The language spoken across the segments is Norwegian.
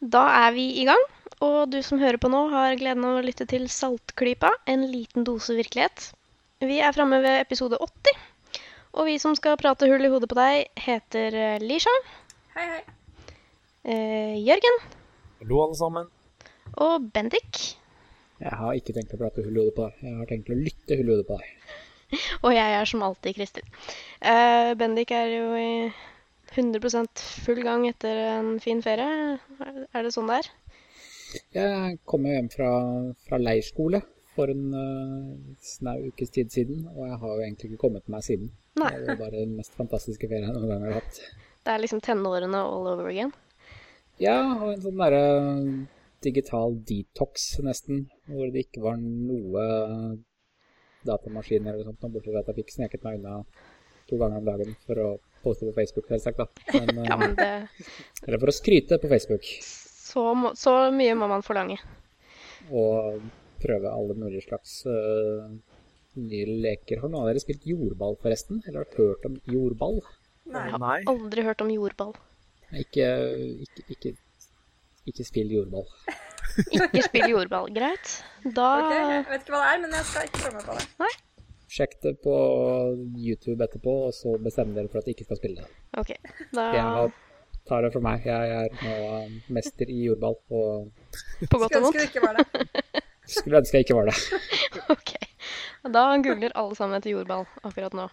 Da er vi i gang, og du som hører på nå, har gleden av å lytte til Saltklypa, en liten dose virkelighet. Vi er framme ved episode 80, og vi som skal prate hull i hodet på deg, heter eh, Lisha, Hei, hei. eh, Jørgen Hallo, alle sammen. og Bendik. Jeg har ikke tenkt å prate hull i hodet på deg. Jeg har tenkt å lytte hull i hodet på deg. Og jeg er som alltid Kristin. Eh, Bendik er jo i 100 full gang etter en fin ferie. Er det sånn det er? Jeg kom jo hjem fra, fra leirskole for en uh, snau ukes tid siden, og jeg har jo egentlig ikke kommet meg siden. Nei. Det var bare den mest fantastiske ferien jeg noen gang har hatt. Det er liksom tenårene all over again. Ja, og en sånn derre digital detox nesten, hvor det ikke var noe datamaskiner eller sånt, fra at jeg sneket meg unna to ganger om dagen for å poste på Facebook, selvsagt, da. Men, Ja, eh, men det, eller for å skryte på Facebook. så, må, så mye må man forlange. og prøve alle mulige slags uh, nye leker. Har noen av dere spilt jordball, forresten? Eller har dere hørt om jordball? Nei. Nei. Aldri hørt om jordball. Ikke, ikke, ikke, ikke spill jordball. Ikke spill jordball. Greit. Da Ok, Jeg vet ikke hva det er, men jeg skal ikke prøve meg på det. Sjekk det på YouTube etterpå, og så bestemmer dere for at dere ikke skal spille det. OK. Da Jeg tar det for meg. Jeg er nå øh, mester i jordball, og På godt Skulle og ønske det ikke var det. skulle ønske jeg ikke var det. OK. Da googler alle sammen etter jordball akkurat nå.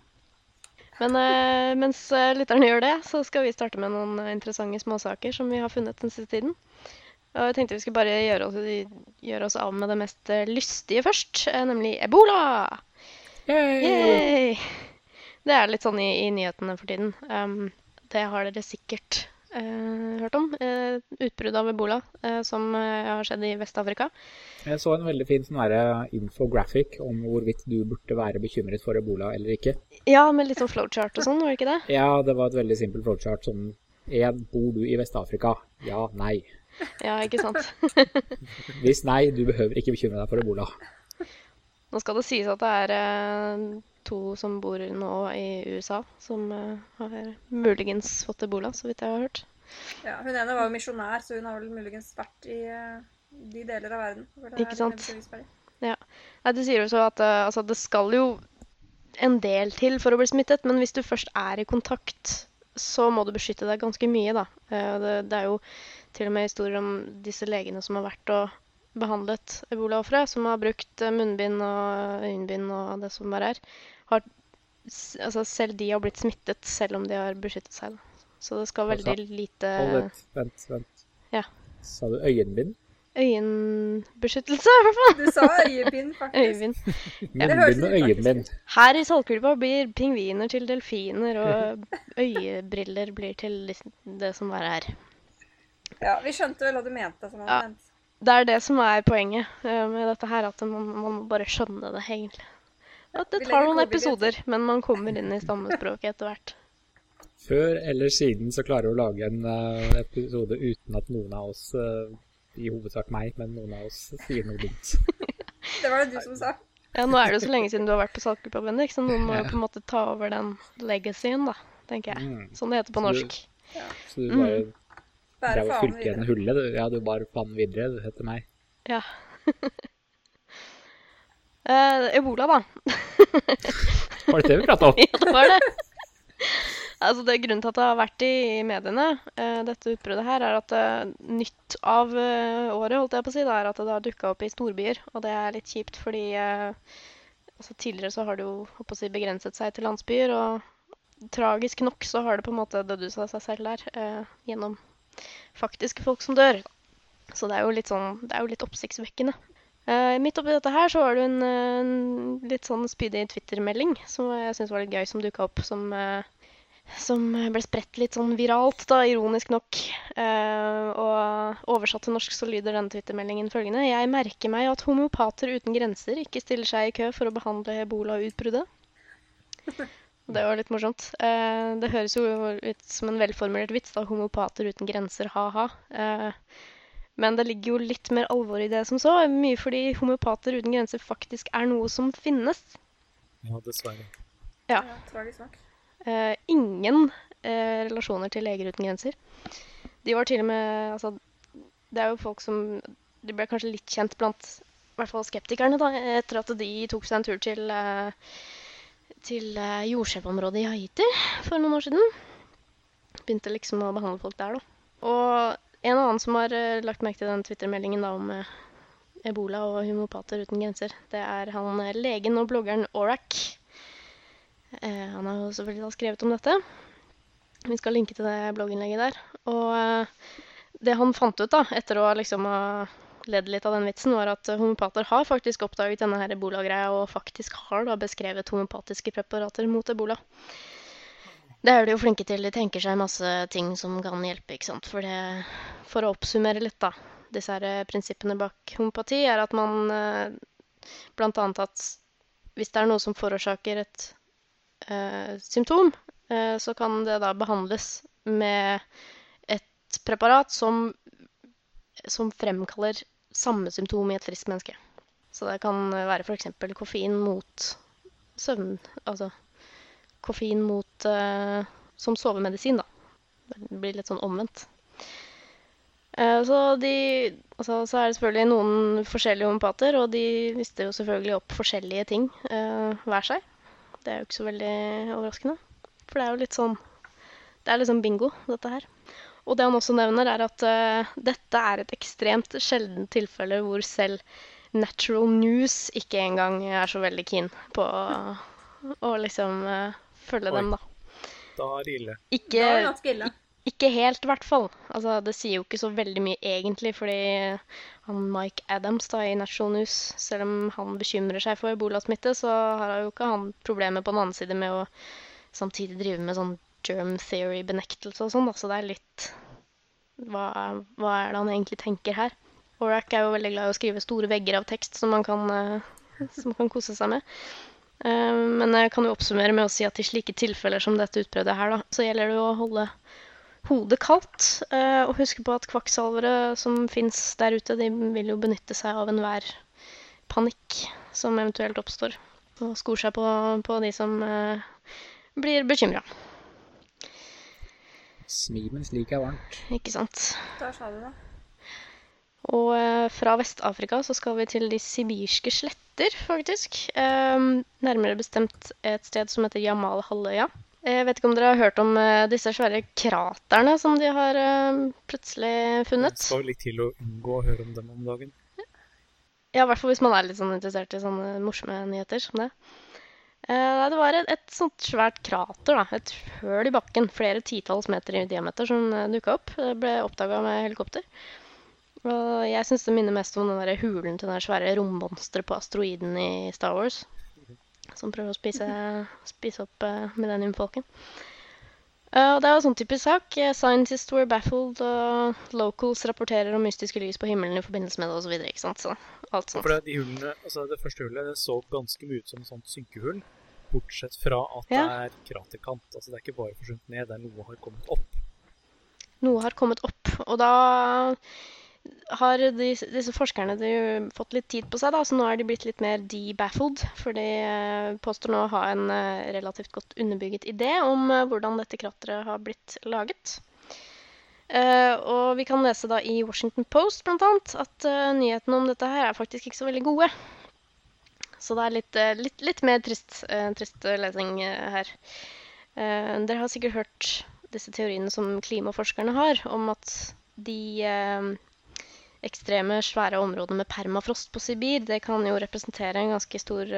Men eh, mens eh, lytterne gjør det, så skal vi starte med noen eh, interessante småsaker som vi har funnet den siste tiden. Og jeg tenkte vi skulle bare gjøre oss, gjøre oss av med det mest eh, lystige først, nemlig ebola. Yay! Det er litt sånn i, i nyhetene for tiden. Um, det har dere sikkert uh, hørt om. Uh, utbrudd av ebola uh, som eh, har skjedd i Vest-Afrika. Jeg så en veldig fin sånn infographic om hvorvidt du burde være bekymret for ebola eller ikke. Ja, med litt sånn flowchart og sånn, var det ikke det? Ja, det var et veldig simpelt flowchart som en, bor du i Vest-Afrika? Ja, nei. Ja, ikke sant. Hvis nei, du behøver ikke bekymre deg for ebola. Nå skal det sies at det er eh, to som bor nå i USA, som eh, har muligens fått ebola, så vidt jeg har hørt. Ja, hun ene var jo misjonær, så hun har vel muligens vært i eh, de deler av verden. Ikke sant? Ja. Nei, du sier jo så at altså, det skal jo en del til for å bli smittet, men hvis du først er i kontakt, så må du beskytte deg ganske mye, da. Eh, Det, det er jo til og med historier om disse legene som har vært og behandlet ebolaofre, som har brukt eh, munnbind og øyenbind og det som bare er. Har, altså, selv de har blitt smittet, selv om de har beskyttet seg. Da. Så det skal Altså, veldig lite vent, vent. Ja. Sa du øyenbind? øyenbeskyttelse, i hvert fall. Du sa øyebind, faktisk. Øyebind. Munnbind og øyenbind. Her i Saltkulpa blir pingviner til delfiner, og øyebriller blir til det som bare er. Ja, Vi skjønte vel hva du mente. Sånn han Ja. Det er det som er poenget eh, med dette her, at man, man må bare skjønne det, egentlig. At det tar noen episoder, men man kommer inn i stammespråket etter hvert. Før eller siden så klarer hun å lage en eh, episode uten at noen av oss, eh, i hovedsak meg, men noen av oss sier noe dumt. Det var det du som sa. Ja, Nå er det jo så lenge siden du har vært på Saltklypa, Bendik, så noen må jo på en måte ta over den legacyen, da, tenker jeg. Sånn det heter på Så du- norsk. Så du bare Bære faen fylte igjen videre. hullet? du. Ja, du bare faen videre, du, heter meg. Ja. uh, ebola, da. Var det det vi prata om? Ja, det var det. Altså, det Grunnen til at det har vært i mediene, uh, dette utbruddet her, er at uh, nytt av året holdt jeg på å si, da, er at det har dukka opp i storbyer. Og det er litt kjipt, fordi altså, tidligere så har det jo si, begrenset seg til landsbyer. Og tragisk nok så har det på en måte dødd ut av seg selv der, eh, gjennom faktiske folk som dør. Så det er jo litt sånn, det er jo litt oppsiktsvekkende. Uh, midt oppi dette her så var det en, en litt sånn spydig Twitter-melding som jeg syns var litt gøy, som dukka opp som uh, som ble spredt litt sånn viralt, da, ironisk nok. Uh, og oversatt til norsk så lyder denne twittermeldingen følgende. Jeg merker meg at homeopater uten grenser ikke stiller seg i kø for å behandle ebola-utbruddet. Det var litt morsomt. Eh, det høres jo ut som en velformulert vits, da. Homopater uten grenser, ha-ha. Eh, men det ligger jo litt mer alvor i det som så. Mye fordi homopater uten grenser faktisk er noe som finnes. Ja, dessverre. Ja. Ja. Eh, ingen eh, relasjoner til Leger uten grenser. De var til og med altså, det er jo folk som De ble kanskje litt kjent blant i hvert fall skeptikerne da, etter at de tok seg en tur til, eh, til eh, jordskjelvområdet i Haiti for noen år siden. Begynte liksom å behandle folk der, da. Og en annen som har eh, lagt merke til den Twitter-meldingen da om eh, ebola og homopater uten grenser, det er han legen og bloggeren Orak. Han har jo selvfølgelig skrevet om dette. Vi skal linke til det blogginnlegget der. Og det han fant ut da, etter å liksom ha ledd litt av den vitsen, var at eh, homopater har faktisk oppdaget denne ebola-greia og faktisk har da beskrevet homopatiske preparater mot ebola. Det er de jo flinke til. De tenker seg masse ting som kan hjelpe, ikke sant. For, det, for å oppsummere litt, da. Disse her eh, prinsippene bak homopati er at man bl.a. blant annet at hvis det er noe som forårsaker et uh, symptom, uh, så kan det da behandles med et preparat som, som fremkaller samme symptom i et friskt menneske. Så det kan være f.eks. koffein mot søvn Altså koffein mot uh, som sovemedisin, da. Det blir litt sånn omvendt. Eh, så, de, altså, så er det selvfølgelig noen forskjellige homopater, og de lister jo selvfølgelig opp forskjellige ting eh, hver seg. Det er jo ikke så veldig overraskende. For det er jo litt sånn Det er liksom bingo, dette her. Og det han også nevner, er at uh, dette er et ekstremt sjeldent tilfelle hvor selv Natural News ikke engang er så veldig keen på å, å liksom uh, følge Oi. dem, da. Da er det ille. Ikke, Ikke, er det ille. ikke helt, i hvert fall. Altså, det sier jo ikke så veldig mye egentlig, fordi han Mike Adams da, i Natural News, selv om han bekymrer seg for ebolasmitte, så har jo ikke han problemer på den annen side med å samtidig drive med sånn germ theory-benektelse og sånn. Så det er litt hva, hva er det han egentlig tenker her? Orac er jo veldig glad i å skrive store vegger av tekst som man kan, eh, som man kan kose seg med. Eh, Men jeg kan jo oppsummere med å si at i slike tilfeller som dette utbruddet her, da, så gjelder det jo å holde hodet kaldt. eh, Og huske på at kvakksalvere som fins der ute, de vil jo benytte seg av enhver panikk som eventuelt oppstår. Og skor seg på, på de som blir bekymra. Smi mens liket er varmt. Ikke sant? Der sa du det. Og eh, fra Vest-Afrika så skal vi til de sibirske sletter, faktisk. Ehm, nærmere bestemt et sted som heter Jamal-halvøya. Jeg vet ikke om dere har hørt om eh, disse svære kraterne som de har plutselig plutselig Det funnet? skal litt til å unngå å høre om dem om dagen. Ja, i hvert fall hvis man er litt sånn interessert i sånne morsomme nyheter som det. Eh, det var et, et sånt svært krater, da. Et høl i bakken, flere titalls meter i diameter, som uh, dukka opp. Det ble oppdaga med helikopter. Og jeg syns det minner mest om den der hulen til det svære rommonsteret på asteroiden i Star Wars. Som prøver å spise, spise opp uh, millenniumfolken. Eh, og det er jo sånn typisk sak. Eh, Scientists were baffled, og locals rapporterer om mystiske lys på himmelen i forbindelse med det, osv. Ikke sant? Så alt sånt. For det, de hulene, altså det første hullet det så ganske mye ut som et sånt synkehull. Bortsett fra at Ja. det er kraterkant. Altså det er ikke bare forsvunnet ned, det er noe har kommet opp. Noe har kommet opp, og da har de, disse forskerne fått litt tid på seg, da, så nå er de blitt litt mer debaffled. For de eh, påstår nå å ha en eh, relativt godt underbygget idé om eh, hvordan dette krateret har blitt laget. Uh, og vi kan lese da i Washington Post blant annet at uh, nyhetene om dette her er faktisk ikke så veldig gode. Så det er litt, eh, litt, litt mer trist, eh, trist eh, her. Eh, dere har sikkert hørt disse teoriene som klimaforskerne har, om at de ekstreme, svære områdene med permafrost på Sibir, det kan jo representere en ganske stor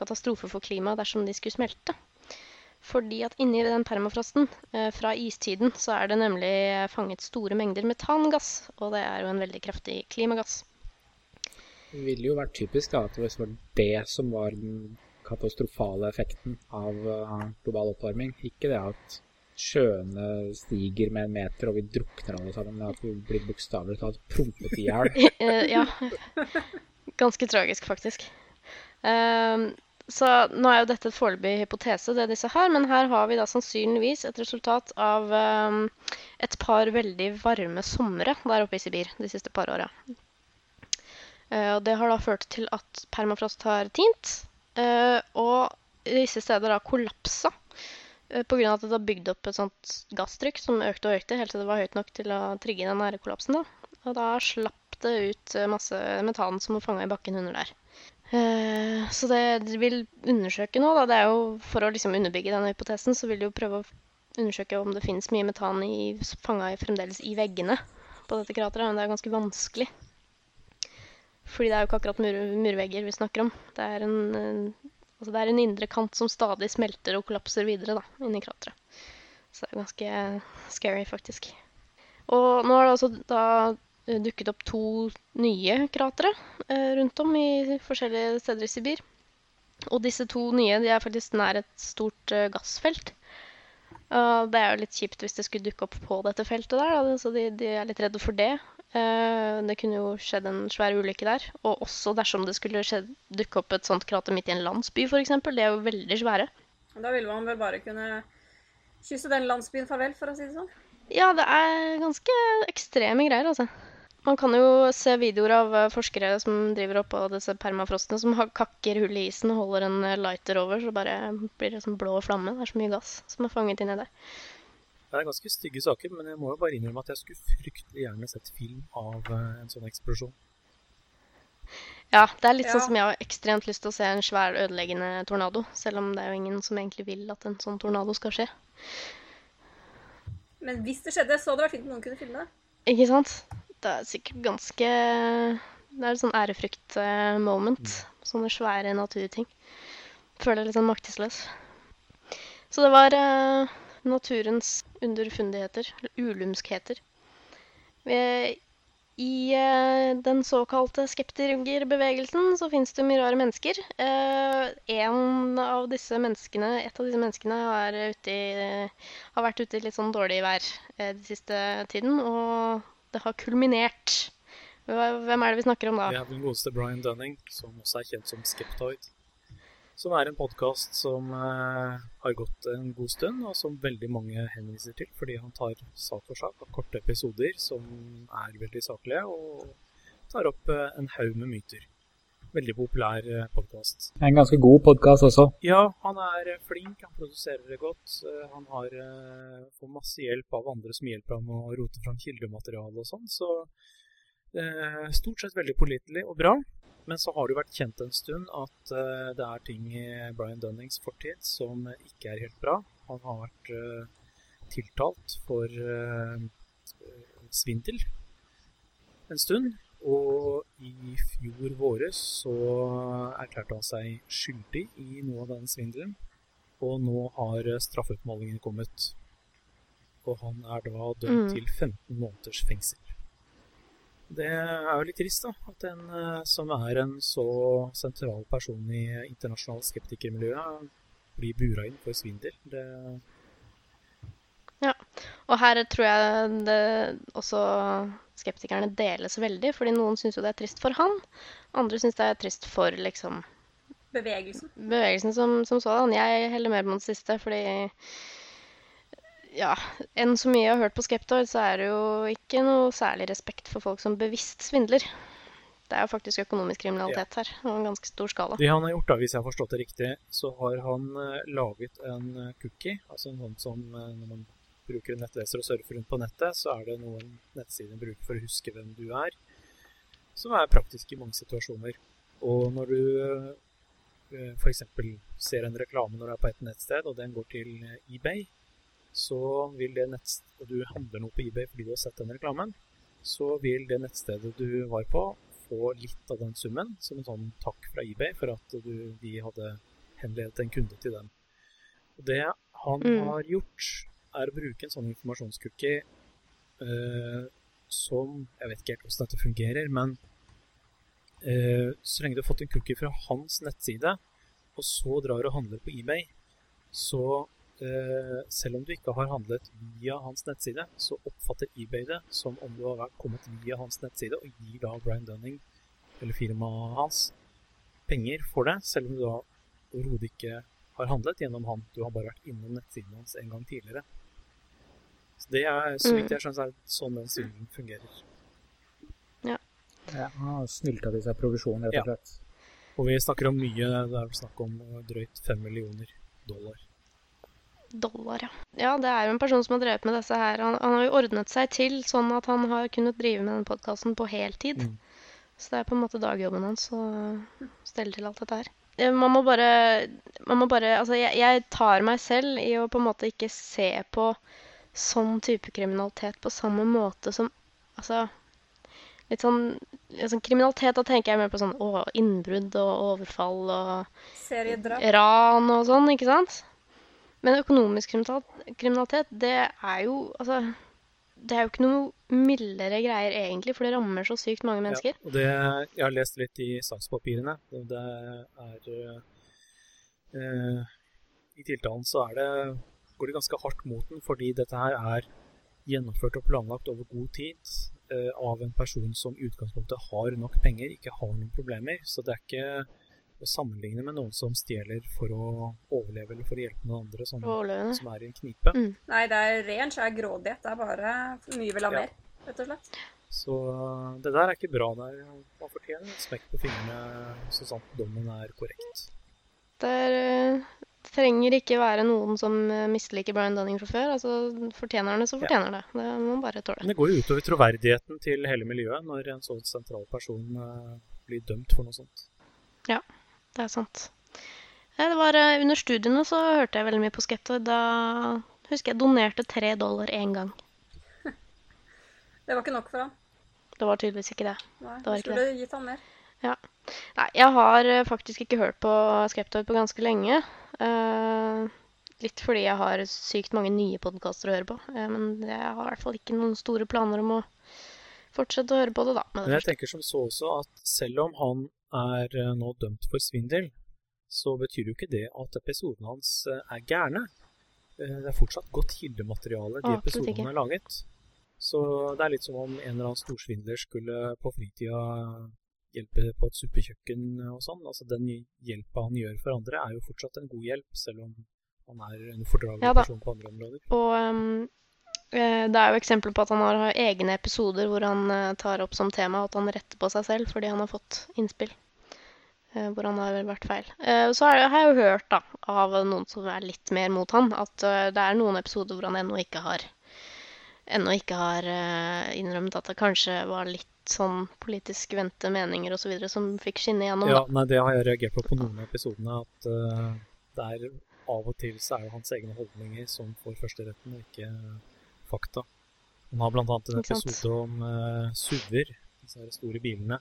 katastrofe for klimaet dersom de skulle smelte. Fordi at inni den permafrosten fra istiden så er det nemlig fanget store mengder metangass, og det er jo en veldig kraftig klimagass. Det ville jo vært typisk da, at det var det som var den katastrofale effekten av eh, global oppvarming. Ikke det at sjøene stiger med en meter og vi drukner alle sammen, men at vi blir bokstavelig talt prompet i hjel. Eh, ja. Ganske tragisk, faktisk. Um, så nå er jo dette et foreløpig hypotese, det disse har, men her har vi da sannsynligvis et resultat av um, et par veldig varme somre der oppe i Sibir de siste par åra. Eh, og det har da ført til at permafrost har tint, eh, og visse steder har kollapsa. Pga. Grunn av at det har bygd opp et sånt gasstrykk som økte og økte helt til det var høyt nok til å trigge den nære kollapsen. da. Og da slapp det ut eh, masse metan som var fanga i bakken under der. Eh, så det de vil undersøke nå, da, det er jo for å liksom underbygge denne hypotesen, så vil de jo prøve å undersøke om det finnes mye metan i, fanga fremdeles i veggene på dette krateret. Men det er ganske vanskelig. Fordi det er jo ikke akkurat mur, murvegger vi snakker om. Det er en, altså det er en indre kant som stadig smelter og kollapser videre da, inni krateret. Så det er ganske scary, faktisk. Og nå har det altså da eh, dukket opp to nye kratre eh, rundt om i forskjellige steder i Sibir. Og disse to nye de er faktisk nær et stort eh, gassfelt. Det er jo litt kjipt hvis det skulle dukke opp på dette feltet der, så de, de er litt redde for det. Eh, det kunne jo skjedd en svær ulykke der. Og også dersom det skulle dukke opp et sånt krater midt i en landsby, f.eks. Det er jo veldig svære. Da ville man vel bare kunne kysse den landsbyen farvel, for å si det sånn. Ja, det er ganske ekstreme greier, altså. Man kan jo se videoer av eh, forskere som driver oppå disse permafrostene, som kakker hull i isen og holder en lighter over, så bare blir det sånn blå flamme. Det er så mye gass som er fanget inni der. Det er ganske stygge saker, men jeg må jo bare innrømme at jeg skulle fryktelig gjerne sett film av eh, en sånn eksplosjon. Ja, det er litt Ja. sånn som jeg har ekstremt lyst til å se en svær ødeleggende tornado. Selv om det er jo ingen som egentlig vil at en sånn tornado skal skje. Men hvis det skjedde, så hadde det vært fint om noen kunne filme det. Ikke sant? Det er sikkert ganske Det er et sånn ærefrykt-moment. Sånne svære naturting. Føler deg litt sånn maktesløs. Så det var eh, naturens underfundigheter, ulumskheter. Eh, I eh, den såkalte skeptikerbevegelsen så fins det mye rare mennesker. Eh, en av disse menneskene, et av disse menneskene har, i, har vært ute i litt sånn dårlig vær den siste tiden, og det har kulminert. Hvem er det vi snakker om da? Vi har den godeste Brian Dunning, som også er kjent som Skeptoid. Som er en podkast som eh, har gått en god stund, og som veldig mange henviser til, fordi han tar sak for sak av korte episoder som er veldig saklige, og tar opp eh, en haug med myter. Veldig populær eh, podkast. En ganske god podkast også. Ja, han er eh, flink, han produserer det godt. eh, Han har eh, får masse hjelp av andre som hjelper ham å rote fram kildemateriale og sånn, så eh, stort sett veldig pålitelig og bra. Men så har det jo vært kjent en stund at eh, det er ting i Brian Dunnings fortid som ikke er helt bra. Han har vært eh, tiltalt for eh, svindel en stund. Og i fjor våres så erklærte han seg skyldig i noe av den svindelen. Og nå har straffeutmålingen kommet. Og han er da dømt Mm. til 15 måneders fengsel. Det er jo litt trist, da. At en eh, som er en så sentral person i internasjonale skeptikermiljøet, blir bura inn for svindel. Det, Og her tror jeg det også skeptikerne deles veldig, fordi noen syns jo det er trist for han, andre syns det er trist for liksom Bevegelsen. bevegelsen som, som sådan. Jeg heller mer mot den siste, fordi ja, enn så mye jeg har hørt på Skeptor, så er det jo ikke noe særlig respekt for folk som bevisst svindler. Det er jo faktisk økonomisk kriminalitet her, og en ganske stor skala. det han har gjort, da, hvis jeg har forstått det riktig, så har han eh, laget en eh, cookie. Altså en sånn som eh, når man bruker en nettleser og surfer rundt på nettet, så er det noen nettsider bruker for å huske hvem du er. Som er praktisk i mange situasjoner. Og når du f.eks. ser en reklame når du er på et nettsted, og den går til eBay, så vil det nettstedet du handler noe på eBay fordi du har sett den reklamen, så vil det nettstedet du var på, få litt av den summen som en sånn takk fra eBay for at du, de hadde henledet en kunde til dem. Og det han Mm. har gjort, er å bruke en sånn informasjonscookie eh, som Jeg vet ikke helt hvordan dette fungerer, men eh, så lenge du har fått en cookie fra hans nettside, og så drar og handler på eBay, så selv om du ikke har handlet via hans nettside, så oppfatter eBay det som om du har kommet via hans nettside, og gir da Brian Dunning, eller firmaet hans, penger for det, selv om du da overhodet ikke har handlet gjennom han. Du har bare vært innom nettsiden hans en gang tidligere. Så det er, så vidt jeg skjønner, er sånn den svindelen fungerer. Ja, han har snylta til seg provisjon, rett Ja. og slett. Og vi snakker om mye, det er vel snakk om drøyt fem millioner dollar. Dollar, ja. Ja, det er jo en person som har drevet med disse her. Han, han har jo ordnet seg til sånn at han har kunnet drive med den podkasten på heltid. Mm. Så det er på en måte dagjobben hans å stelle til alt dette her. Eh, Man må bare, man må bare Altså, jeg, jeg tar meg selv i å på en måte ikke se på sånn type kriminalitet på samme måte som Altså litt sånn, litt sånn kriminalitet, da tenker jeg mer på sånn å, innbrudd og overfall og Seriedrap. ran og sånn, ikke sant? Men økonomisk kriminalitet, det er jo Altså, det er jo ikke noe mildere greier egentlig, for det rammer så sykt mange mennesker. Ja, og det, jeg har lest litt i sakspapirene. Det er eh, I tiltalen så er det, går det ganske hardt mot den, fordi dette her er gjennomført og planlagt over god tid eh, av en person som i utgangspunktet har nok penger, ikke har noen problemer. Så det er ikke å sammenligne med noen som stjeler for å overleve eller for å hjelpe noen andre som, som er i en knipe. Mm. Nei, det er ren skjær grådighet. Det er bare mye vil ha Ja. mer, rett og slett. Så eh, det der er ikke bra. Der. Man fortjener et smekk på fingrene så sant dommen er korrekt. Det er, eh, det trenger ikke være noen som eh, misliker Brian Dunning fra før. Altså, Fortjener han det, så fortjener han det. Det må man bare tåle. Men det går jo utover troverdigheten til hele miljøet når en så sentral person blir dømt for noe sånt. Det er sant. Det var eh, Under studiene så hørte jeg veldig mye på Skeptoid. Da husker jeg donerte tre dollar én gang. Det var ikke nok for han. Det var tydeligvis ikke det. Nei, Det var ikke skulle gitt han mer. Nei, jeg har eh, faktisk ikke hørt på Skeptoid på ganske lenge. Uh, litt fordi jeg har sykt mange nye podkaster å høre på. Uh, men jeg har i hvert fall ikke noen store planer om å fortsette å høre på det, da. Men jeg tenker som så også at selv om han er eh, nå dømt for svindel, så betyr jo ikke det at episodene hans eh, er gærne. Eh, Det er fortsatt godt kildemateriale de Absolutt episodene er laget. Så det er litt som om en eller annen storsvindler skulle på fritida hjelpe på et suppekjøkken og sånn. Altså Den hjelpa han gjør for andre, er jo fortsatt en god hjelp, selv om han er en fordragelig Ja person på andre områder. Og eh, det er jo eksempler på at han har egne episoder hvor han tar opp som tema at han retter på seg selv fordi han har fått innspill. Eh, hvor han har vært feil. Eh, så har jeg, jo hørt da, av noen som er litt mer mot han, at eh, det er noen episoder hvor han ennå ikke har ennå ikke har innrømmet at det kanskje var litt sånn politisk vendte meninger osv. som fikk skinne igjennom. Ja, nei, Det har jeg reagert på på noen av episodene. At der er av og til så er det hans egne holdninger som får førsteretten, og ikke fakta. Han har annet en episode om uh, SUV-er, disse store bilene.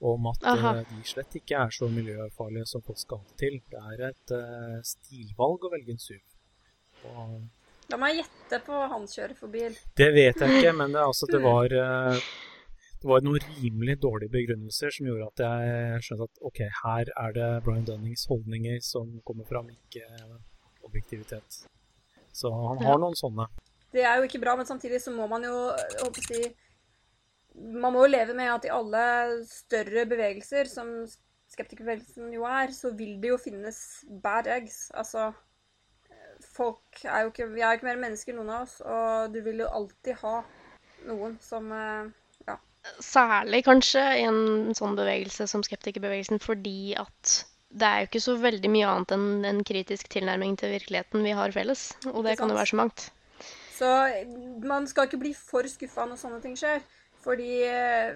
Om at Aha. eh, de slett ikke er så miljøfarlige som folk skal ha det til. Det er et uh, stilvalg å velge en SUV. Og La meg gjette på hans bil. det vet jeg ikke, men det, altså, det var uh, det var noen rimelig dårlige begrunnelser som gjorde at jeg skjønte at ok, her er det Brian Dunnings holdninger som kommer fram, ikke objektivitet. Så han Ja. har noen sånne. Det er jo ikke bra, men samtidig så må man jo jeg håper å si Man må jo leve med at i alle større bevegelser, som skeptikerbevegelsen jo er, så vil det jo finnes bad eggs. Altså Folk er jo ikke Vi er jo ikke mer mennesker, noen av oss, og du vil jo alltid ha noen som Ja. Særlig kanskje i en sånn bevegelse som skeptikerbevegelsen, fordi at det er jo ikke så veldig mye annet enn en kritisk tilnærming til virkeligheten vi har felles. Og det kan jo være så mangt. Så man skal ikke bli for skuffa når sånne ting skjer. Fordi eh,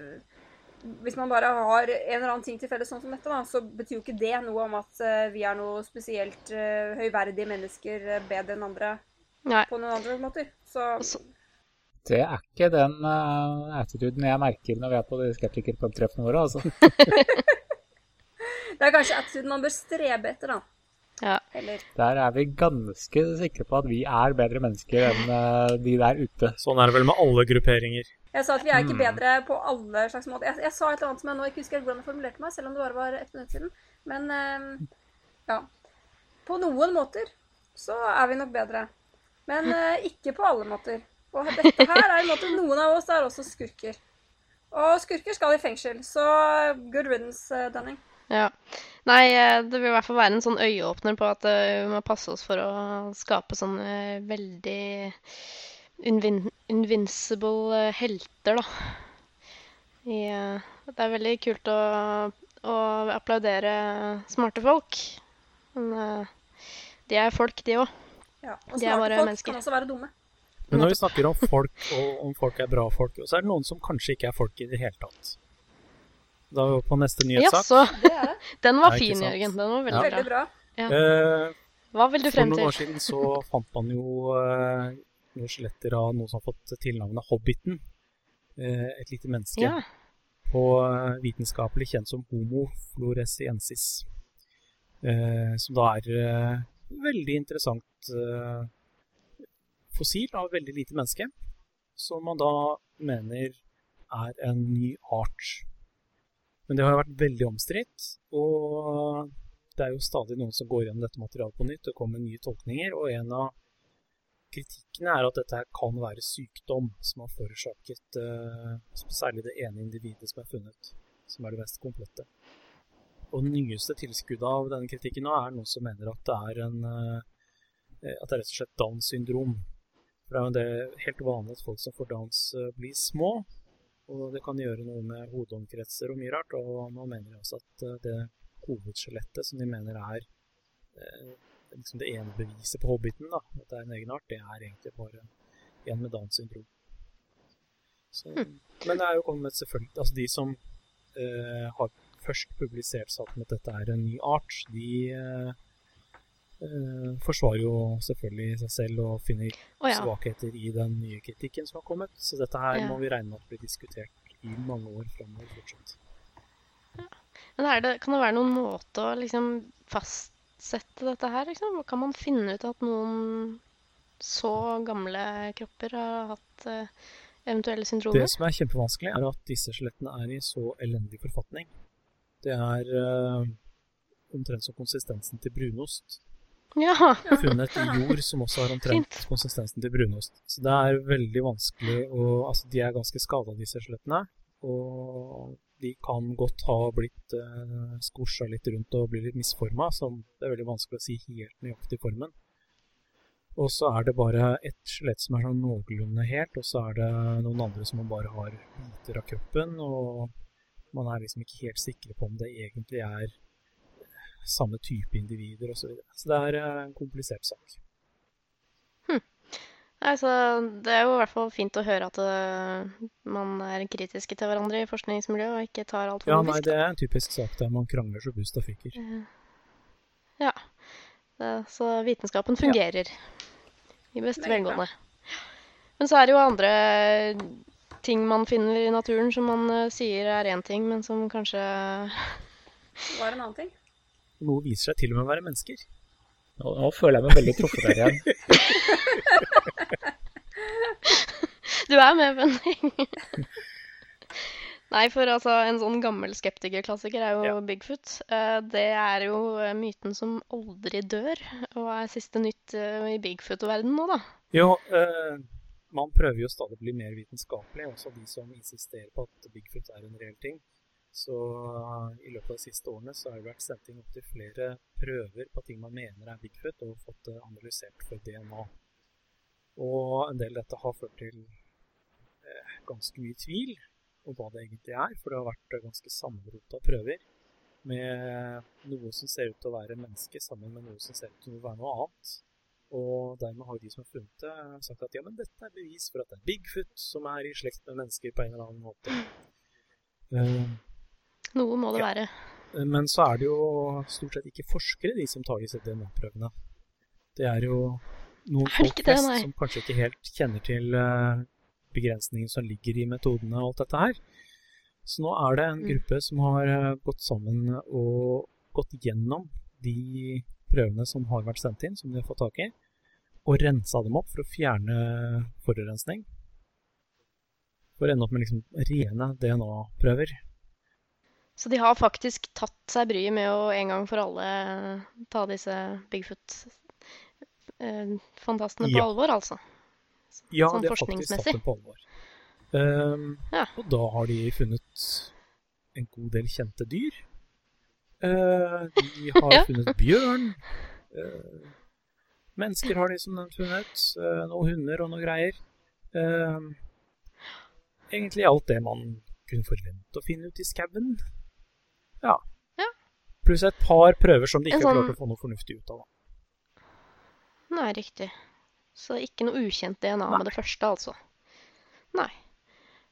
hvis man bare har en eller annen ting til felles sånn som dette, da, så betyr jo ikke det noe om at eh, vi er noe spesielt eh, høyverdige mennesker bedre enn andre Nei. på noen andre måter. Så Så- Det er ikke den uh, attituden jeg merker når vi er på de skeptikerpubtreffene våre. altså. det er kanskje attituden man bør strebe etter, da. Ja. Eller Der er vi ganske sikre på at vi er bedre mennesker enn eh, de der ute. Sånn er det vel med alle grupperinger. Jeg sa at vi er ikke Hmm. bedre på alle slags måter. Jeg, jeg sa et eller annet som jeg nå ikke husker hvordan jeg formulerte meg, selv om det bare var ett minutt siden. Men eh, ja. På noen måter så er vi nok bedre. Men eh, ikke på alle måter. Og dette her er en måte Noen av oss er også skurker. Og skurker skal i fengsel, så good riddance, Dunning. Ja. Nei, eh, det vil i hvert fall være en sånn øyeåpner på at eh, vi må passe oss for å skape sånne veldig invin invincible eh, helter, da. I, eh, det er veldig kult å, å applaudere smarte folk. Men eh, de er folk, de òg. Ja, og De er smarte bare folk mennesker. kan også være dumme. Men når vi snakker om folk, og om folk er bra folk, så er det noen som kanskje ikke er folk i det hele tatt. Da er vi oppe på neste nyhetssak. Jaså. Det. Den var fin. Jørgen. Den var veldig ja. bra. bra. Eh, Hva vil du frem til? For noen år siden så fant man jo eh, noen skjeletter av noe som har fått tilnavnet Hobbiten. Eh, et lite menneske. Ja. På vitenskapelig kjent som Homo floresiensis. Eh, som da er veldig interessant fossil av veldig lite menneske. Som man da mener er en ny art. Men det har jo vært veldig omstridt. Og det er jo stadig noen som går gjennom dette materialet på nytt og kommer med nye tolkninger. Og en av kritikkene er at dette kan være sykdom som har forårsaket uh, særlig det ene individet som er funnet, som er det mest komplette. Og det nyeste tilskuddet av denne kritikken nå er noen som mener at det er en uh, at det er rett og slett Downs syndrom. For det er jo det helt vanlig at folk som får Downs uh, blir små, og det kan gjøre noe med hodeomkretser og mye rart. Og man mener også at eh, det hovedskjelettet som de mener er eh, liksom det ene beviset på hobbiten, da, at det er en egen art, det er egentlig bare en med Downs syndrom. Så, Men det er jo kommet selvfølgelig Altså de som eh, har først publisert saken at dette er en ny art, de eh, forsvarer jo selvfølgelig seg selv og finner Å ja. svakheter i den nye kritikken som har kommet. Så dette her Ja. må vi regne med at blir diskutert i mange år framover fortsatt. Men er det, kan det være noen måte å liksom fastsette dette her, liksom? Kan man finne ut at noen så gamle kropper har hatt eventuelle eventuelle Det som er kjempevanskelig, er at disse skjelettene er i så elendig forfatning. Det er eh, omtrent som konsistensen til brunost. Ja. Funnet i jord som også har omtrent konsistensen til brunost. Så det er veldig vanskelig å Altså, de er ganske skada, disse skjelettene. Og de kan godt ha blitt uh, skorsa litt rundt og bli litt misforma, så det er veldig vanskelig å si helt nøyaktig formen. Og så er det bare ett skjelett som er sånn noenlunde helt, og så er det noen andre som man bare har biter av kroppen, og man er liksom ikke helt sikre på om det egentlig er samme type individer osv. Så, videre. så det er eh, en komplisert sak. Altså, det er jo i hvert fall fint å høre at uh, man er kritiske til hverandre i forskningsmiljøet og ikke tar alt for Ja, nei, det er en typisk sak der man krangler så bust og fyker. Ja. Det, så vitenskapen fungerer i beste velgående. Men så er det jo andre ting man finner i naturen som man eh, sier er én ting, men som kanskje var en annen ting. Noe viser seg til og med å være mennesker. Nå, nå føler jeg meg veldig truffet her igjen. Du er med, Benning. Nei, for altså, en sånn gammel skeptikerklassiker er jo Ja. Bigfoot. Eh, Det er jo eh, myten som aldri dør, og er siste nytt eh, i Bigfoot-verdenen nå, da. Jo, eh, man prøver jo stadig å bli mer vitenskapelig, også de som insisterer på at Bigfoot er en reell ting. Så i løpet av de siste årene så har det vært sendt inn opptil flere prøver på ting man mener er Bigfoot, og fått det analysert for DNA. Og en del av dette har ført til eh, ganske mye tvil om hva det egentlig er, for det har vært eh, ganske sammenrota prøver med noe som ser ut til å være menneske, sammen med noe som ser ut til å være noe annet. Og dermed har de som har funnet det, sagt at ja, men dette er bevis for at det er Bigfoot som er i slekt med mennesker på en eller annen måte. Eh, Noe må det Ja. være. Men så er det jo stort sett ikke forskere, de som tar disse DNA-prøvene. Det er jo noen Er folk flest som kanskje ikke helt kjenner til begrensningene begrensningen som ligger i metodene og alt dette her. Så nå er det en Mm. gruppe som har eh, gått sammen og gått gjennom de prøvene som har vært sendt inn, som de har fått tak i, og rensa dem opp for å fjerne forurensning. For å ende opp med liksom rene DNA-prøver. Så de har faktisk tatt seg bryet med å en gang for alle ta disse Bigfoot-fantastene på Ja. alvor, altså. Ja, Sånn de har faktisk tatt dem på alvor. Um, Ja. Og da har de funnet en god del kjente dyr. Uh, de har funnet bjørn. Uh, mennesker har de som nevnt funnet. Uh, noen hunder og noe greier. Ehm, egentlig alt det man kunne forvente å finne ut i skauen. Ja. Ja. Pluss et par prøver som de ikke sånn... har sånn- klart å få noe fornuftig ut av. da. Nei, riktig. Så ikke noe ukjent DNA med det første, altså. Nei.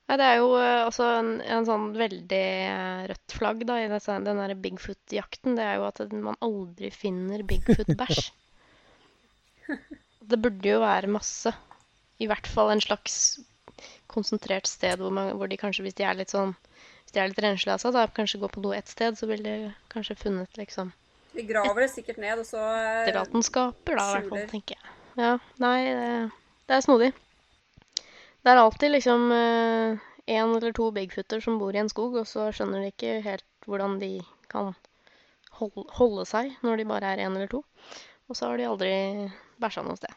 Nei, det er jo eh, også en, en sånn veldig eh, rødt flagg da, i disse, den derre Bigfoot-jakten. Det er jo at man aldri finner Bigfoot-bæsj. Det burde jo være masse. I hvert fall en slags konsentrert sted hvor, man, hvor de kanskje, hvis de er litt sånn de er litt renslige seg, da kanskje gå på noe ett sted, så ville de kanskje funnet liksom De graver det sikkert ned, og så Den Etterlatenskaper, da, i hvert fall, tenker jeg. Ja, nei, det, det er snodig. Det er alltid liksom én eller to bigfooter som bor i en skog, og så skjønner de ikke helt hvordan de kan holde, holde seg når de bare er én eller to. Og så har de aldri bæsja noe sted.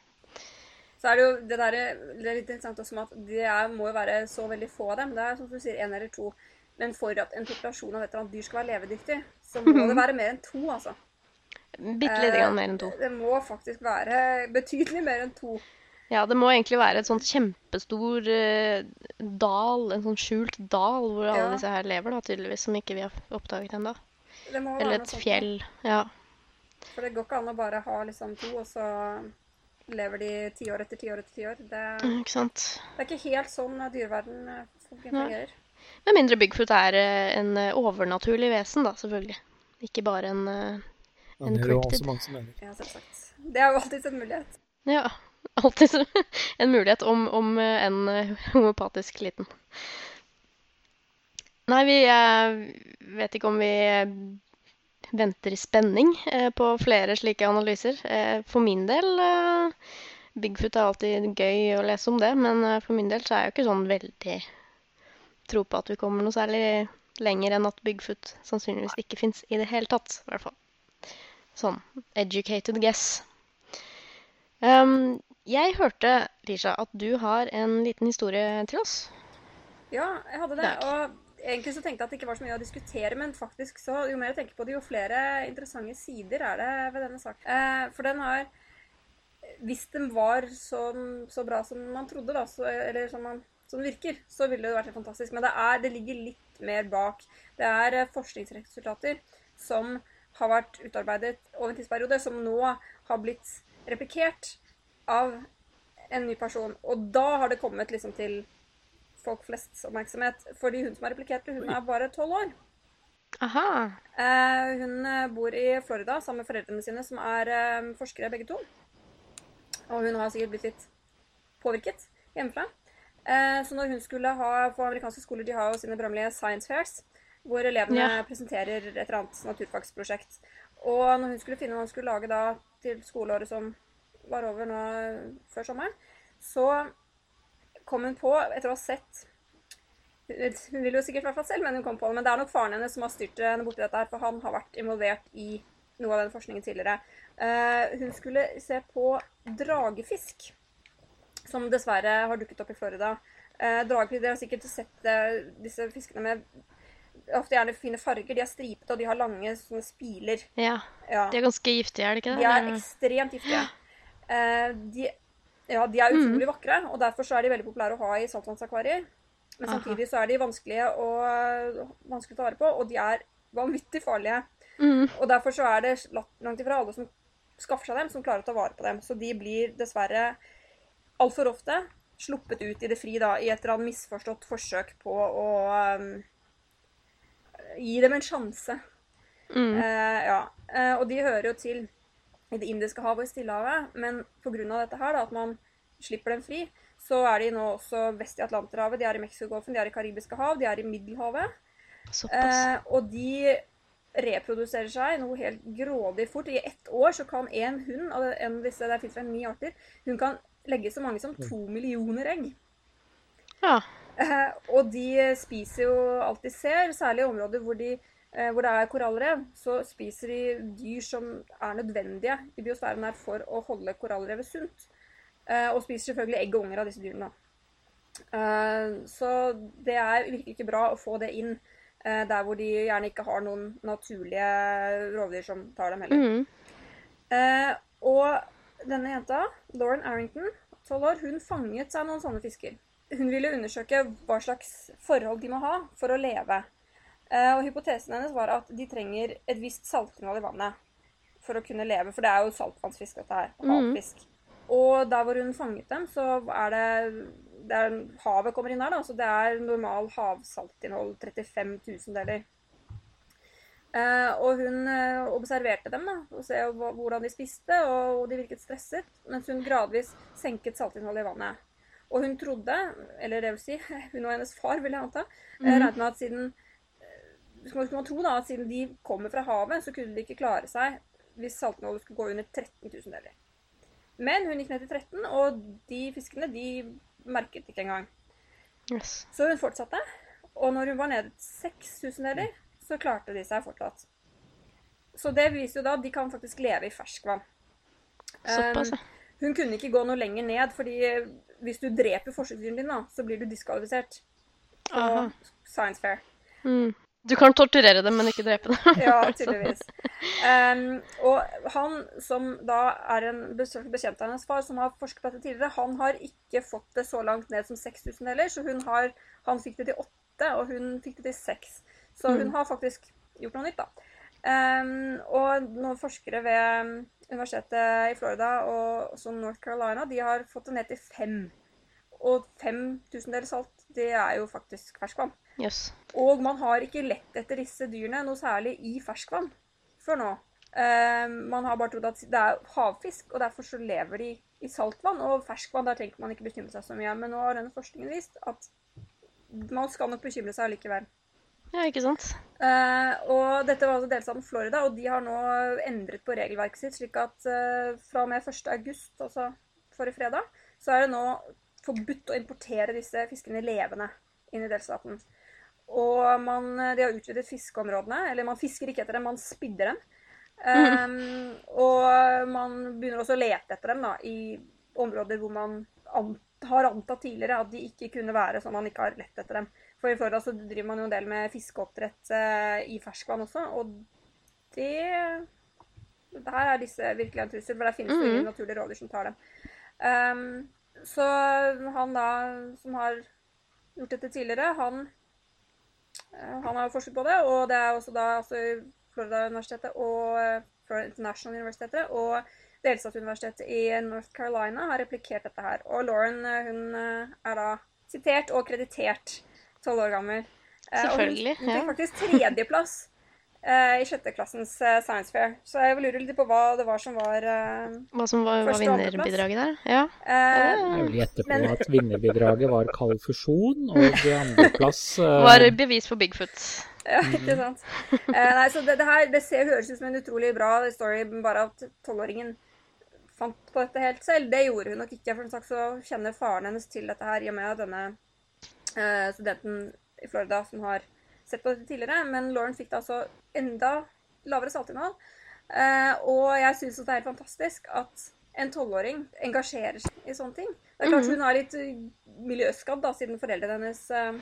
Så er det jo det der, det er litt interessant også med at det er, må jo være så veldig få av dem. Det er som du sier, én eller to. Men for at en populasjon av et eller annet dyr skal være levedyktig, så må det være mer enn to, altså. Bitte lite grann mer enn to. Det må faktisk være betydelig mer enn to. Ja, det må egentlig være et sånt kjempestor uh, dal, en sånn skjult dal, hvor alle Ja. disse her lever, da, tydeligvis, som ikke vi har oppdaget ennå. Eller et fjell. Ja. For det går ikke an å bare ha liksom to, og så lever de tiår etter tiår etter tiår. Det, Mm, Ikke sant. det er ikke helt sånn dyreverden fungerer. fungerer. Med mindre Bigfoot er eh, en eh, overnaturlig vesen, da, selvfølgelig. Ikke bare en eh, Ja, En det er jo cryptid. også mange som mener. Ja, selvsagt. Det er jo alltid en mulighet. Ja, alltid en mulighet om, om en homopatisk liten. Nei, vi vet ikke om vi venter i spenning på flere slike analyser. For min del Bigfoot er alltid gøy å lese om det, men for min del så er jeg jo ikke sånn veldig tro på at vi kommer noe særlig lenger enn at Bigfoot sannsynligvis ikke fins i det hele tatt, i hvert fall. Sånn educated guess. Um, jeg hørte, Lisha, at du har en liten historie til oss. Ja, jeg hadde det. Og egentlig så tenkte jeg at det ikke var så mye å diskutere, men faktisk så, jo mer jeg tenker på det, jo flere interessante sider er det ved denne saken. Eh, for den har Hvis den var så, så bra som man trodde, da, så, eller som, man, som virker, så ville det vært helt fantastisk. Men det, er, det ligger litt mer bak. Det er eh, forskningsresultater som har vært utarbeidet over en tidsperiode, som nå har blitt replikert av en ny person. Og da har det kommet liksom til folk flests oppmerksomhet. Fordi hun som har replikert det, hun er bare tolv år. Aha. Eh, hun eh, bor i Florida sammen med foreldrene sine, som er eh, forskere begge to. Og hun har sikkert blitt litt påvirket hjemmefra. Eh, så når hun skulle ha på amerikanske skoler, de har jo sine berømmelige science fairs, hvor elevene Ja. presenterer et eller annet naturfagsprosjekt. Og når hun skulle finne hva hun skulle lage da til skoleåret som var over nå før sommeren, så kom hun på, etter å ha sett hun vil jo sikkert i hvert fall selv, men hun kom på det. Men det er nok faren hennes som har styrt henne borti dette her, for han har vært involvert i noe av den forskningen tidligere. Eh, hun skulle se på dragefisk, som dessverre har dukket opp i Florida. Eh, dragefisk, har sikkert sett eh, disse fiskene med ofte gjerne fine farger. De er stripete, og de har lange sånne spiler. Ja. Ja. De er ganske giftige, er de ikke det? De er ekstremt giftige. Eh, de, ja, de er utrolig vakre, og derfor så er de veldig populære å ha i saltvannsakvarier. Men Aha. samtidig så er de vanskelige å, vanskelig å ta vare på, og de er vanvittig farlige. Mm. Og derfor så er det langt ifra alle som skaffer seg dem, som klarer å ta vare på dem. Så de blir dessverre altfor ofte sluppet ut i det fri da, i et eller annet misforstått forsøk på å um, gi dem en sjanse. Mm. Uh, ja. Uh, og de hører jo til i Det indiske havet og i Stillehavet, men pga. dette her, da, at man slipper dem fri, så er de nå også vest i Atlanterhavet, de er i Mexicogolfen, de er i Karibiske hav, de er i Middelhavet. Eh, og de reproduserer seg noe helt grådig fort. I ett år så kan en hund av disse, det finnes vel ni arter, hun kan legge så mange som to millioner egg. Ja. Eh, og de spiser jo alt de ser, særlig i områder hvor, de, eh, hvor det er korallrev. Så spiser de dyr som er nødvendige i biosfæren her for å holde korallrevet sunt. Eh, og spiser selvfølgelig egg og unger av disse dyrene. Eh, så det er virkelig ikke bra å få det inn eh, der hvor de gjerne ikke har noen naturlige rovdyr som tar dem heller. Mm. Eh, og denne jenta, Lauren Arrington, 12 år, hun fanget seg noen sånne fisker. Hun ville undersøke hva slags forhold de må ha for å leve. Eh, og hypotesen hennes var at de trenger et visst saltinnhold i vannet for å kunne leve. For det er jo saltvannsfisk, dette her. Havfisk. Mm. Og der hvor hun fanget dem, så er det, det er, Havet kommer inn der, da. Så det er normal havsaltinnhold 35 tusendeler. Eh, og hun eh, observerte dem da, og se hvordan de spiste, og, de virket stresset, mens hun gradvis senket saltinnholdet i vannet. Og hun trodde, eller det vil si, hun og hennes far, vil jeg anta, eh, regnet med at siden eh, skal man tro da, at siden de kommer fra havet, så kunne de ikke klare seg hvis saltinnholdet skulle gå under 13 000 deler. Men hun gikk ned til 13, og de fiskene de merket ikke engang. Yes. Så hun fortsatte, og når hun var nede til 6000 deler, så klarte de seg fortsatt. Så det viser jo da at de kan faktisk leve i ferskvann. Såpass, ja. Um, hun kunne ikke gå noe lenger ned, fordi hvis du dreper forsøksdyren dine, så blir du diskvalifisert på Aha. Science Fair. Mm. Du kan torturere dem, men ikke drepe dem. Ja, tydeligvis. Um, og han som da er en bekjent av hennes far, som har forsket på dette tidligere, han har ikke fått det så langt ned som 6000 heller, så har, han fikk det til 8, og hun fikk det til 6. Så hun har faktisk gjort noe nytt, da. Um, og noen forskere ved universitetet i Florida og også North Carolina, de har fått det ned til fem. Og fem tusendeler salt, det er jo faktisk ferskvann. Yes. Og man har ikke lett etter disse dyrene noe særlig i ferskvann før nå. Um, man har bare trodd at det er havfisk, og derfor så lever de i saltvann. Og ferskvann, der trenger man ikke bekymre seg så mye. Men nå har denne forskningen vist at man skal nok bekymre seg likevel. Ja, ikke sant? Uh, og dette var altså delstaten Florida, og de har nå endret på regelverket sitt, slik at uh, fra og med 1. august, altså forrige fredag, så er det nå forbudt å importere disse fiskene levende inn i delstaten. Og man, de har utvidet fiskeområdene, eller man fisker ikke etter dem, man spidder dem. Eh, og man begynner også å lete etter dem da, i områder hvor man an har antatt tidligere at de ikke kunne være sånn man ikke har lett etter dem. For i Florida så driver man jo en del med fiskeoppdrett eh, i ferskvann også, og det Der er disse virkelig en trussel, for der finnes det ingen naturlige rovdyr som tar dem. Um, så han da, som har gjort dette tidligere, han, eh, han har forsket på det, og det er også da altså Florida-universitetet og eh, Florida International Universitetet og delstatsuniversitetet i North Carolina har replikert dette her. Og Lauren hun er da sitert og kreditert, tolv år gammel. Eh, Selvfølgelig, Og hun, fikk faktisk tredjeplass eh, i sjetteklassens eh, science fair. Så jeg lurer litt på hva det var som var eh, Hva som var, var vinnerbidraget der? Ja. Uh, Jeg vil gjette på Men- at vinnerbidraget var kald fusjon, og andreplass uh... Var bevis for Bigfoot. Ja, ikke sant. Uh, nei, så det, det her det ser, høres ut som en utrolig bra story, bare at tolvåringen fant på dette helt selv. Det gjorde hun nok ikke, for som sagt så kjenner faren hennes til dette her, i og med denne eh, studenten i Florida som har sett på dette tidligere. Men Lauren fikk det altså enda lavere saltinnhold. Uh, og jeg syns det er helt fantastisk at en tolvåring engasjerer seg i sånne ting. Det er klart hun er litt eh, miljøskadd, da, siden foreldrene hennes eh,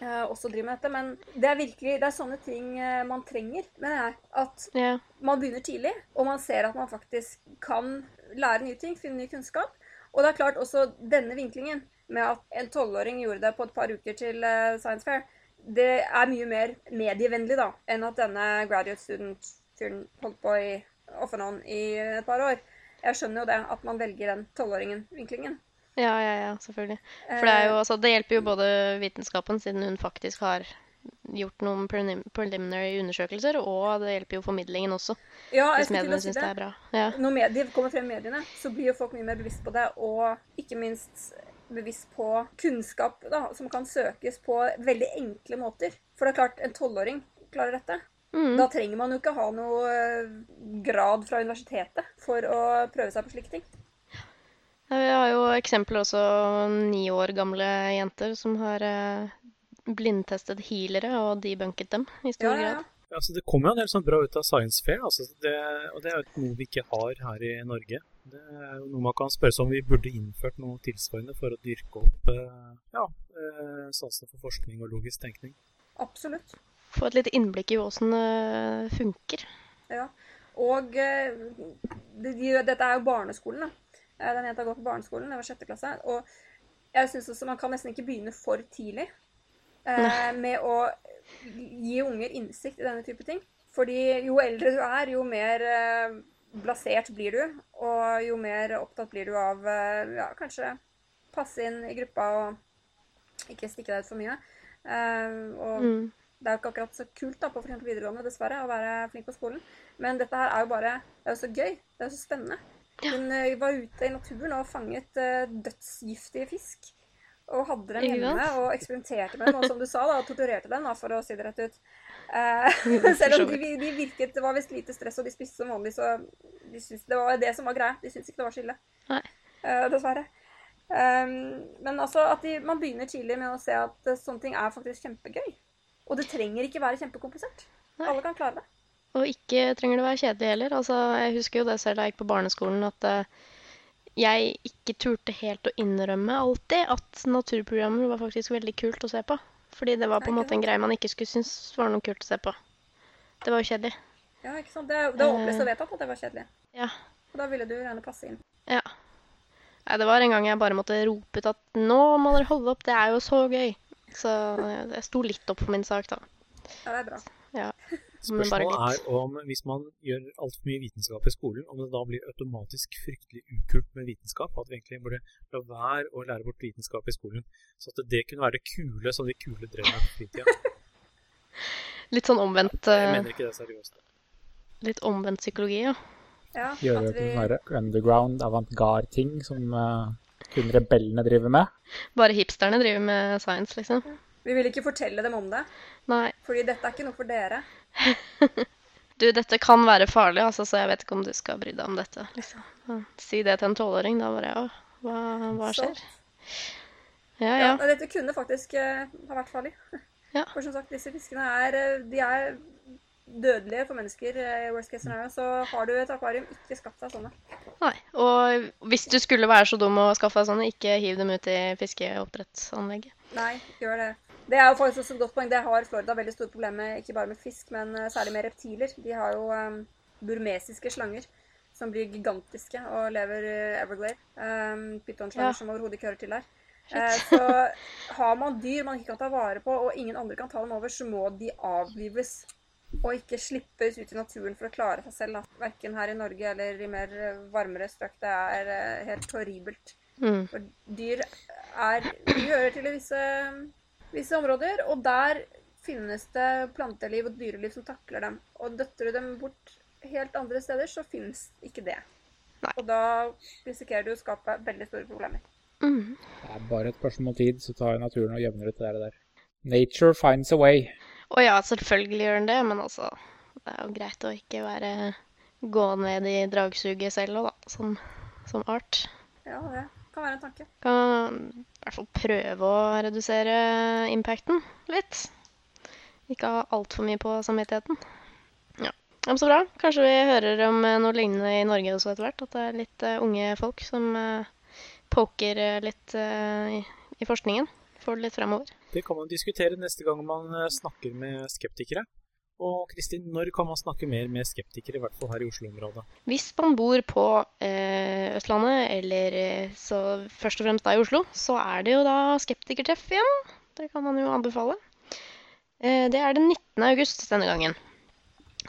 eh, også driver med dette. Men det er virkelig det er sånne ting uh, man trenger, mener jeg. At yeah. man begynner tidlig, og man ser at man faktisk kan lære nye ting, finne ny kunnskap. Og det er klart også denne vinklingen med at en tolvåring gjorde det på et par uker til eh, Science Fair, det er mye mer medievennlig da, enn at denne graduate student-fyren holdt på i off and on i et par år. Jeg skjønner jo det, at man velger den tolvåringen-vinklingen. Ja, ja, ja, selvfølgelig. For det, jo, altså, det hjelper jo både vitenskapen, siden hun faktisk har gjort noen prelim preliminary undersøkelser, og det hjelper jo formidlingen også, Ja, jeg hvis mediene syns det det. er bra. Ja. Når medier kommer frem i mediene, så blir jo folk mye mer bevisst på det, og ikke minst bevisst på kunnskap da, som kan søkes på veldig enkle måter. For det er klart, en tolvåring klarer dette. Mm. Da trenger man jo ikke ha noe eh, grad fra universitetet for å prøve seg på slike ting. Ja, Vi har jo eksempler også ni år gamle jenter som har eh, blindtestet healere og debunket dem i stor Ja, ja, ja. grad. Ja, altså Det kommer jo en del sånn bra ut av Science Fair, altså det, og det er jo noe vi ikke har her i Norge. Det er jo noe man kan spørre seg om vi burde innført noe tilsvarende for å dyrke opp eh, ja, eh, sansene for forskning og logisk tenkning. Absolutt. Få et lite innblikk i åssen det funker. Ja. Og eh, de, de, dette er jo barneskolen, da. Eh, Den jenta går på barneskolen, det var sjette klasse. Og jeg syns også man kan nesten ikke begynne for tidlig eh, med å gi unger innsikt i denne type ting. Fordi jo eldre du er, jo mer eh, blasert blir du, og jo mer opptatt blir du av eh, ja, kanskje passe inn i gruppa og ikke stikke deg ut for mye. Eh, og Mm. det er jo ikke akkurat så kult da, på for videregående, dessverre, å være flink på skolen. Men dette her er jo bare Det er jo så gøy. Det er jo så spennende. Hun eh, var ute i naturen og fanget dødsgiftige fisk. Og hadde dem hjemme og eksperimenterte med dem. Og som du sa, da, torturerte dem, da, for å si det rett ut. Eh, selv om de, de virket Det var visst lite stress, og de spiste som vanlig, så de syntes, det var det som var greia. De syntes ikke det var så ille. Eh, dessverre. Um, men altså at de, man begynner tidlig med å se at eh, sånne ting er faktisk kjempegøy. Og det trenger ikke være kjempekomplisert. Nei. Alle kan klare det. Og ikke trenger det være kjedelig heller. Altså, jeg husker jo det selv da jeg gikk på barneskolen, at uh, jeg ikke turte helt å innrømme alltid at naturprogrammer var faktisk veldig kult å se på. Fordi det var på en måte en greie man ikke skulle synes var noe kult å se på. Det var jo kjedelig. Ja, ikke sant? Det, det var opplest Eh. og vedtatt at det var kjedelig. Ja. Og da ville du gjerne passe inn. Ja. Nei, det var en gang jeg bare måtte rope ut at nå må dere holde opp, det er jo så gøy. Så jeg jeg sto litt opp for min sak, da. Ja, det er bra. Ja. Spørsmålet litt. er om hvis man gjør altfor mye vitenskap i skolen, om det da blir automatisk fryktelig ukult med vitenskap. At vi egentlig burde la være å lære bort vitenskap i skolen. Så at det kunne være det kule som de kule drev med på fritida. Litt sånn omvendt, Jeg mener ikke det seriøst. litt omvendt psykologi, ja. Ja, Gjøre at det til her underground, avantgarde-ting som eh, kun rebellene driver med. Bare hipsterne driver med science, liksom. vi vil ikke fortelle dem om det, Nei. fordi dette er ikke noe for dere. Du, dette kan være farlig, altså, så jeg vet ikke om du skal bry deg om dette. liksom. Si det til en tolvåring, da bare ja, hva, hva skjer? Ja, Ja, ja. Dette kunne faktisk uh, ha vært farlig. Ja. For som sagt, disse fiskene er, eh, de er dødelige for mennesker. eh, I worst case scenario. Så har du et akvarium, ikke skaff deg sånne. Nei. Og hvis du skulle være så dum å skaffe deg sånne, ikke hiv dem ut i fiskeoppdrettsanlegget. Nei, gjør det. Det er jo faktisk også et godt poeng. Det har Florida veldig store problemer med, ikke bare med fisk, men eh, særlig med reptiler. De har jo um, burmesiske slanger som blir gigantiske og lever i Everglade. Um, Pytonslanger Ja. som overhodet ikke hører til der. Uh, så har man dyr man ikke kan ta vare på, og ingen andre kan ta dem over, så må de avlives. Og ikke slippes ut i naturen for å klare seg selv. da. Verken her i Norge eller i mer eh, varmere strøk. Det er eh, helt horribelt. Mm. For dyr er De hører til i visse, visse områder, og der finnes det planteliv og dyreliv som takler dem. Og døtter du dem bort helt andre steder, så finnes ikke det. Nei. Og da risikerer du å skape veldig store problemer. Mm. Det er bare et spørsmål om tid, så tar naturen og jevner ut det der. Nature finds a way. Å ja, selvfølgelig gjør den det, men altså Det er jo greit å ikke være gå ned i dragsuget selv òg, da, som, som art. Ja, det kan være en tanke. Kan hvert fall prøve å redusere impacten litt. Ikke ha altfor mye på samvittigheten. Ja. ja, Så bra. Kanskje vi hører om eh, noe lignende i Norge også etter hvert. At det er litt eh, unge folk som eh, poker litt i, i forskningen. Får det litt fremover. Det kan man diskutere neste gang man snakker med skeptikere. Og Kristin, når kan man snakke mer med skeptikere, i hvert fall her i Oslo-området? Hvis man bor på eh, Østlandet, eller eh, så først og fremst da i Oslo, så er det jo da skeptikertreff igjen. Det kan man jo anbefale. Eh, det er den 19. august denne gangen.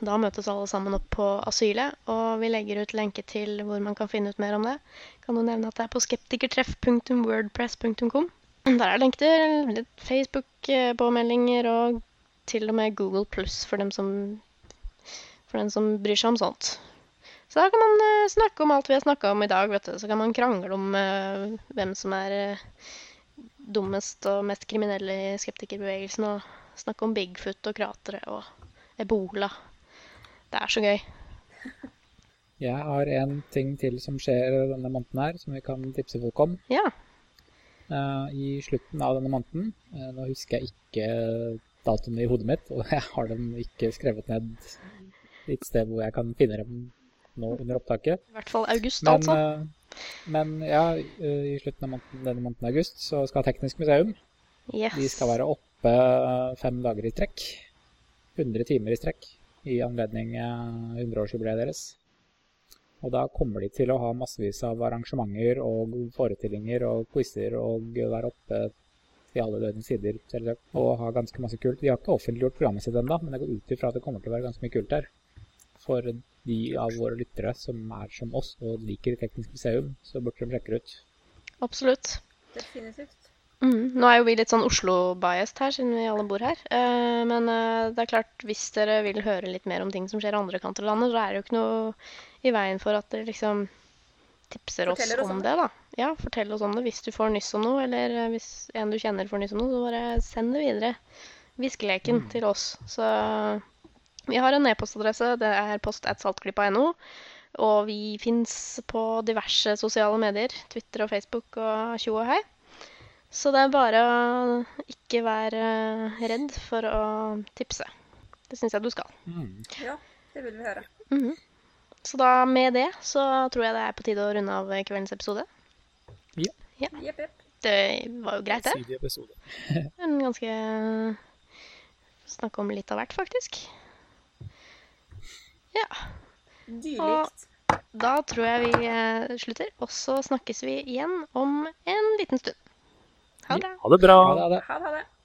Da møtes alle sammen opp på asylet, og vi legger ut lenke til hvor man kan finne ut mer om det. Kan du nevne at det er på skeptikertreff.wordpress.com. Der er lenke til Facebook-påmeldinger og til og med Google pluss for for den som bryr seg om sånt. Så da kan man uh, snakke om alt vi har snakka om i dag, vet du. Så kan man krangle om uh, hvem som er uh, dummest og mest kriminelle i skeptikerbevegelsen, og snakke om Bigfoot og kratre og ebola. Det er så gøy. Jeg har en ting til som skjer denne måneden her, som vi kan tipse folk om. Ja. I slutten av denne måneden, nå husker jeg ikke datoene i hodet mitt, og jeg har dem ikke skrevet ned et sted hvor jeg kan finne dem nå under opptaket. I hvert fall august, Men, altså. eh, men ja, eh, i slutten av måneden, denne måneden august så skal Teknisk museum Yes. de skal være oppe fem dager i strekk. 100 timer i strekk i anledning eh, 100-årsjubileet deres. Og da kommer de til å ha massevis av arrangementer og forestillinger og quizer og være oppe i alle døgnets sider selvsagt, og har ganske masse kult. De har ikke offentliggjort programmet sitt ennå, men jeg går ut ifra at det kommer til å være ganske mye kult der. for de av våre lyttere som er som oss og liker Teknisk museum, så burde de sjekke det ut. Absolutt. Definitivt. Mhm. Nå er jo vi litt sånn Oslo-biased her, siden vi alle bor her. Eh, men eh, det er klart, hvis dere vil høre litt mer om ting som skjer andre kanter av landet, så er det jo ikke noe i veien for at dere liksom tipser oss oss om om det, da. Ja, fortell oss om det hvis du får nyss om noe, eller eh, hvis en du kjenner får nyss om noe, så bare send det videre. Hviskeleken til oss. Så vi har en e-postadresse, det er post.saltklippa.no. Og vi fins på diverse sosiale medier, Twitter og Facebook og tjo og hei. Så det er bare å ikke være redd for å tipse. Det syns jeg du skal. Mm. Ja, det vil vi høre. Mhm. Så da med det så tror jeg det er på tide å runde av kveldens episode. Jepp, jepp. Det var jo greit, det. Sidig episode. En ganske Snakke om litt av hvert, faktisk. Ja. Og Da tror jeg vi eh, slutter, og så snakkes vi igjen om en liten stund. Ha det. Ha det bra. Ha det, ha det. Ha det, ha det.